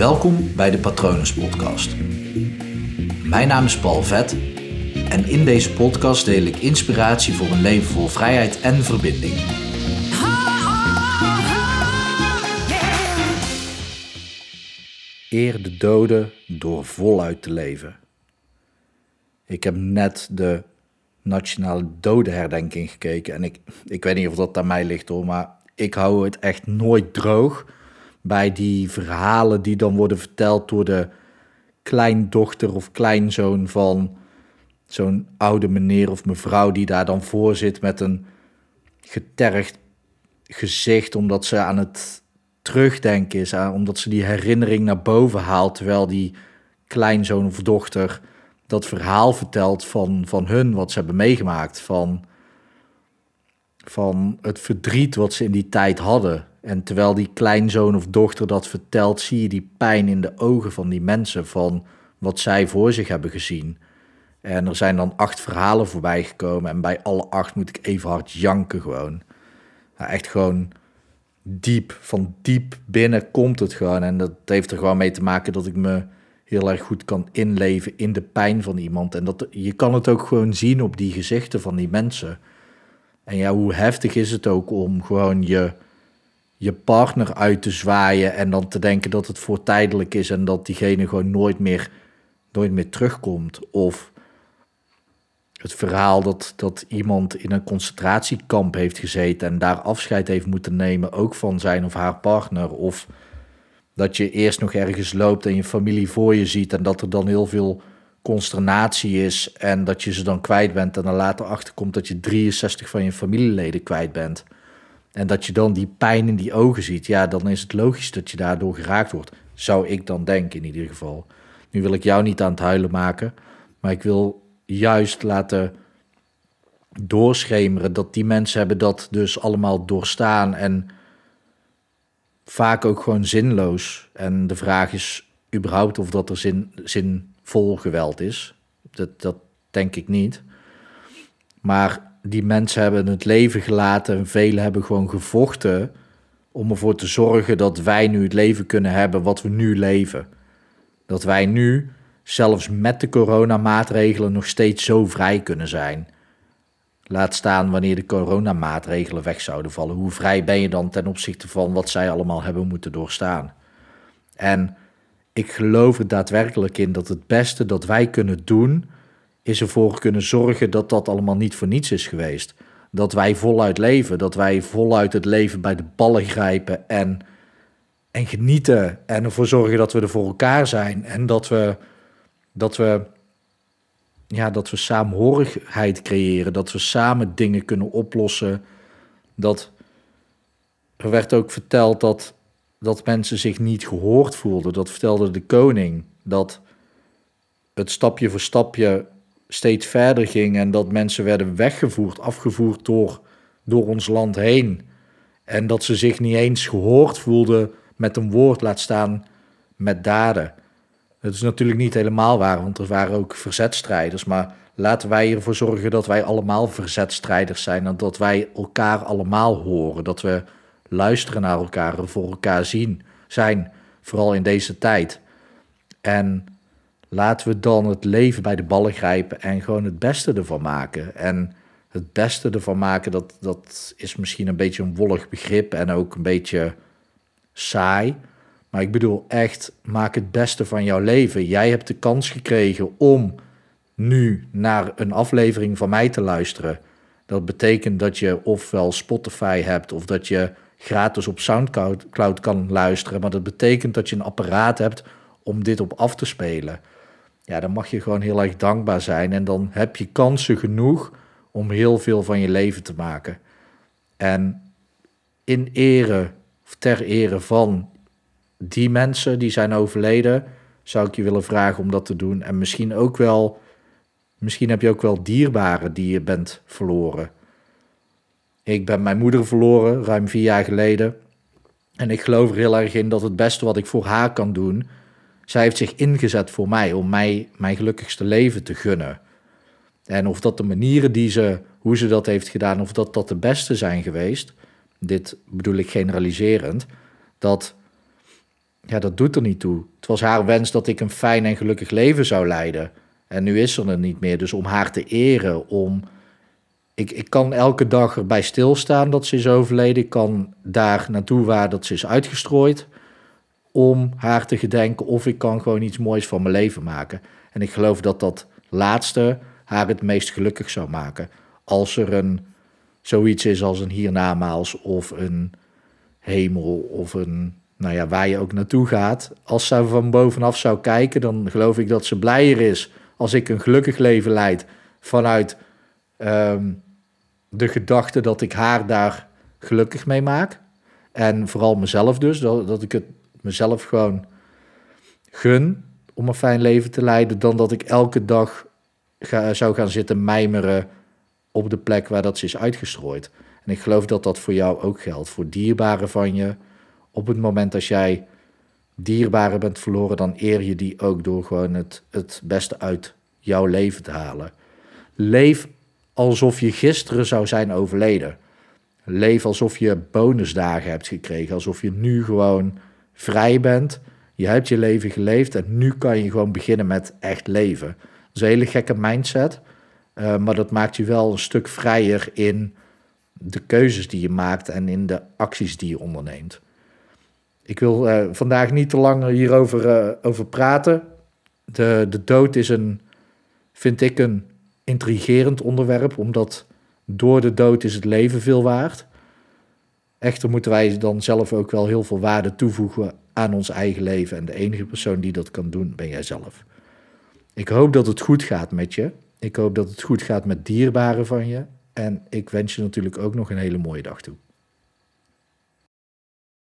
Welkom bij de Patronus Podcast. Mijn naam is Paul Vet en in deze podcast deel ik inspiratie voor een leven vol vrijheid en verbinding. Eer de doden door voluit te leven. Ik heb net de nationale dodenherdenking gekeken en ik, ik weet niet of dat aan mij ligt hoor, maar ik hou het echt nooit droog bij die verhalen die dan worden verteld door de kleindochter of kleinzoon van zo'n oude meneer of mevrouw die daar dan voor zit met een getergd gezicht omdat ze aan het terugdenken is, omdat ze die herinnering naar boven haalt terwijl die kleinzoon of dochter dat verhaal vertelt van, van hun, wat ze hebben meegemaakt, van, van het verdriet wat ze in die tijd hadden. En terwijl die kleinzoon of dochter dat vertelt, zie je die pijn in de ogen van die mensen van wat zij voor zich hebben gezien. En er zijn dan acht verhalen voorbij gekomen en bij alle acht moet ik even hard janken gewoon. echt gewoon diep, van diep binnen komt het gewoon. En dat heeft er gewoon mee te maken dat ik me heel erg goed kan inleven in de pijn van iemand. En dat, je kan het ook gewoon zien op die gezichten van die mensen. En ja, hoe heftig is het ook om gewoon je je partner uit te zwaaien en dan te denken dat het voor tijdelijk is en dat diegene gewoon nooit meer, nooit meer terugkomt. Of het verhaal dat, dat iemand in een concentratiekamp heeft gezeten en daar afscheid heeft moeten nemen, ook van zijn of haar partner. Of dat je eerst nog ergens loopt en je familie voor je ziet en dat er dan heel veel consternatie is en dat je ze dan kwijt bent en dan later achterkomt dat je 63 van je familieleden kwijt bent. En dat je dan die pijn in die ogen ziet, ja, dan is het logisch dat je daardoor geraakt wordt. Zou ik dan denken in ieder geval. Nu wil ik jou niet aan het huilen maken, maar ik wil juist laten doorschemeren dat die mensen hebben dat dus allemaal doorstaan en vaak ook gewoon zinloos. En de vraag is überhaupt of dat er zin, zinvol geweld is. Dat, dat denk ik niet. Maar die mensen hebben het leven gelaten en velen hebben gewoon gevochten om ervoor te zorgen dat wij nu het leven kunnen hebben wat we nu leven. Dat wij nu, zelfs met de coronamaatregelen, nog steeds zo vrij kunnen zijn. Laat staan wanneer de coronamaatregelen weg zouden vallen. Hoe vrij ben je dan ten opzichte van wat zij allemaal hebben moeten doorstaan? En ik geloof er daadwerkelijk in dat het beste dat wij kunnen doen is ervoor kunnen zorgen dat dat allemaal niet voor niets is geweest. Dat wij voluit leven, dat wij voluit het leven bij de ballen grijpen en, en genieten. En ervoor zorgen dat we er voor elkaar zijn en dat we, dat we, ja, dat we saamhorigheid creëren, dat we samen dingen kunnen oplossen. Dat er werd ook verteld dat, dat mensen zich niet gehoord voelden. Dat vertelde de koning. Dat het stapje voor stapje steeds verder ging en dat mensen werden weggevoerd, afgevoerd door, door ons land heen. En dat ze zich niet eens gehoord voelden met een woord, laat staan met daden. Het is natuurlijk niet helemaal waar, want er waren ook verzetstrijders. Maar laten wij ervoor zorgen dat wij allemaal verzetstrijders zijn en dat wij elkaar allemaal horen. Dat we luisteren naar elkaar voor elkaar zien zijn, vooral in deze tijd. En laten we dan het leven bij de ballen grijpen en gewoon het beste ervan maken. En het beste ervan maken, dat, dat is misschien een beetje een wollig begrip en ook een beetje saai. Maar ik bedoel echt, maak het beste van jouw leven. Jij hebt de kans gekregen om nu naar een aflevering van mij te luisteren. Dat betekent dat je ofwel Spotify hebt of dat je gratis op SoundCloud kan luisteren. Maar dat betekent dat je een apparaat hebt om dit op af te spelen ja, dan mag je gewoon heel erg dankbaar zijn. En dan heb je kansen genoeg om heel veel van je leven te maken. En in ere, of ter ere van die mensen die zijn overleden, zou ik je willen vragen om dat te doen. En misschien ook wel, misschien heb je ook wel dierbaren die je bent verloren. Ik ben mijn moeder verloren, ruim vier jaar geleden. En ik geloof er heel erg in dat het beste wat ik voor haar kan doen, zij heeft zich ingezet voor mij, om mij mijn gelukkigste leven te gunnen. En of dat de manieren die ze, hoe ze dat heeft gedaan, of dat dat de beste zijn geweest, dit bedoel ik generaliserend, dat, ja, dat doet er niet toe. Het was haar wens dat ik een fijn en gelukkig leven zou leiden. En nu is ze er niet meer. Dus om haar te eren, om. Ik, ik kan elke dag erbij stilstaan dat ze is overleden. Ik kan daar naartoe waar dat ze is uitgestrooid. Om haar te gedenken. Of ik kan gewoon iets moois van mijn leven maken. En ik geloof dat dat laatste haar het meest gelukkig zou maken. Als er een zoiets is als een hiernamaals of een hemel of een nou ja, waar je ook naartoe gaat. Als ze van bovenaf zou kijken, dan geloof ik dat ze blijer is als ik een gelukkig leven leid vanuit ehm, de gedachte dat ik haar daar gelukkig mee maak. En vooral mezelf dus, dat, dat ik het mezelf gewoon gun om een fijn leven te leiden, dan dat ik elke dag ga, zou gaan zitten mijmeren op de plek waar dat ze is uitgestrooid. En ik geloof dat dat voor jou ook geldt, voor dierbaren van je. Op het moment dat jij dierbaren bent verloren, dan eer je die ook door gewoon het, het beste uit jouw leven te halen. Leef alsof je gisteren zou zijn overleden. Leef alsof je bonusdagen hebt gekregen, alsof je nu gewoon vrij bent. Je hebt je leven geleefd en nu kan je gewoon beginnen met echt leven. Dat is een hele gekke mindset, uh, maar dat maakt je wel een stuk vrijer in de keuzes die je maakt en in de acties die je onderneemt. Ik wil uh, vandaag niet te lang hierover uh, over praten. De, de dood is een, vind ik, een intrigerend onderwerp, omdat door de dood is het leven veel waard. Echter moeten wij dan zelf ook wel heel veel waarde toevoegen aan ons eigen leven. En de enige persoon die dat kan doen, ben jij zelf. Ik hoop dat het goed gaat met je. Ik hoop dat het goed gaat met dierbaren van je. En ik wens je natuurlijk ook nog een hele mooie dag toe.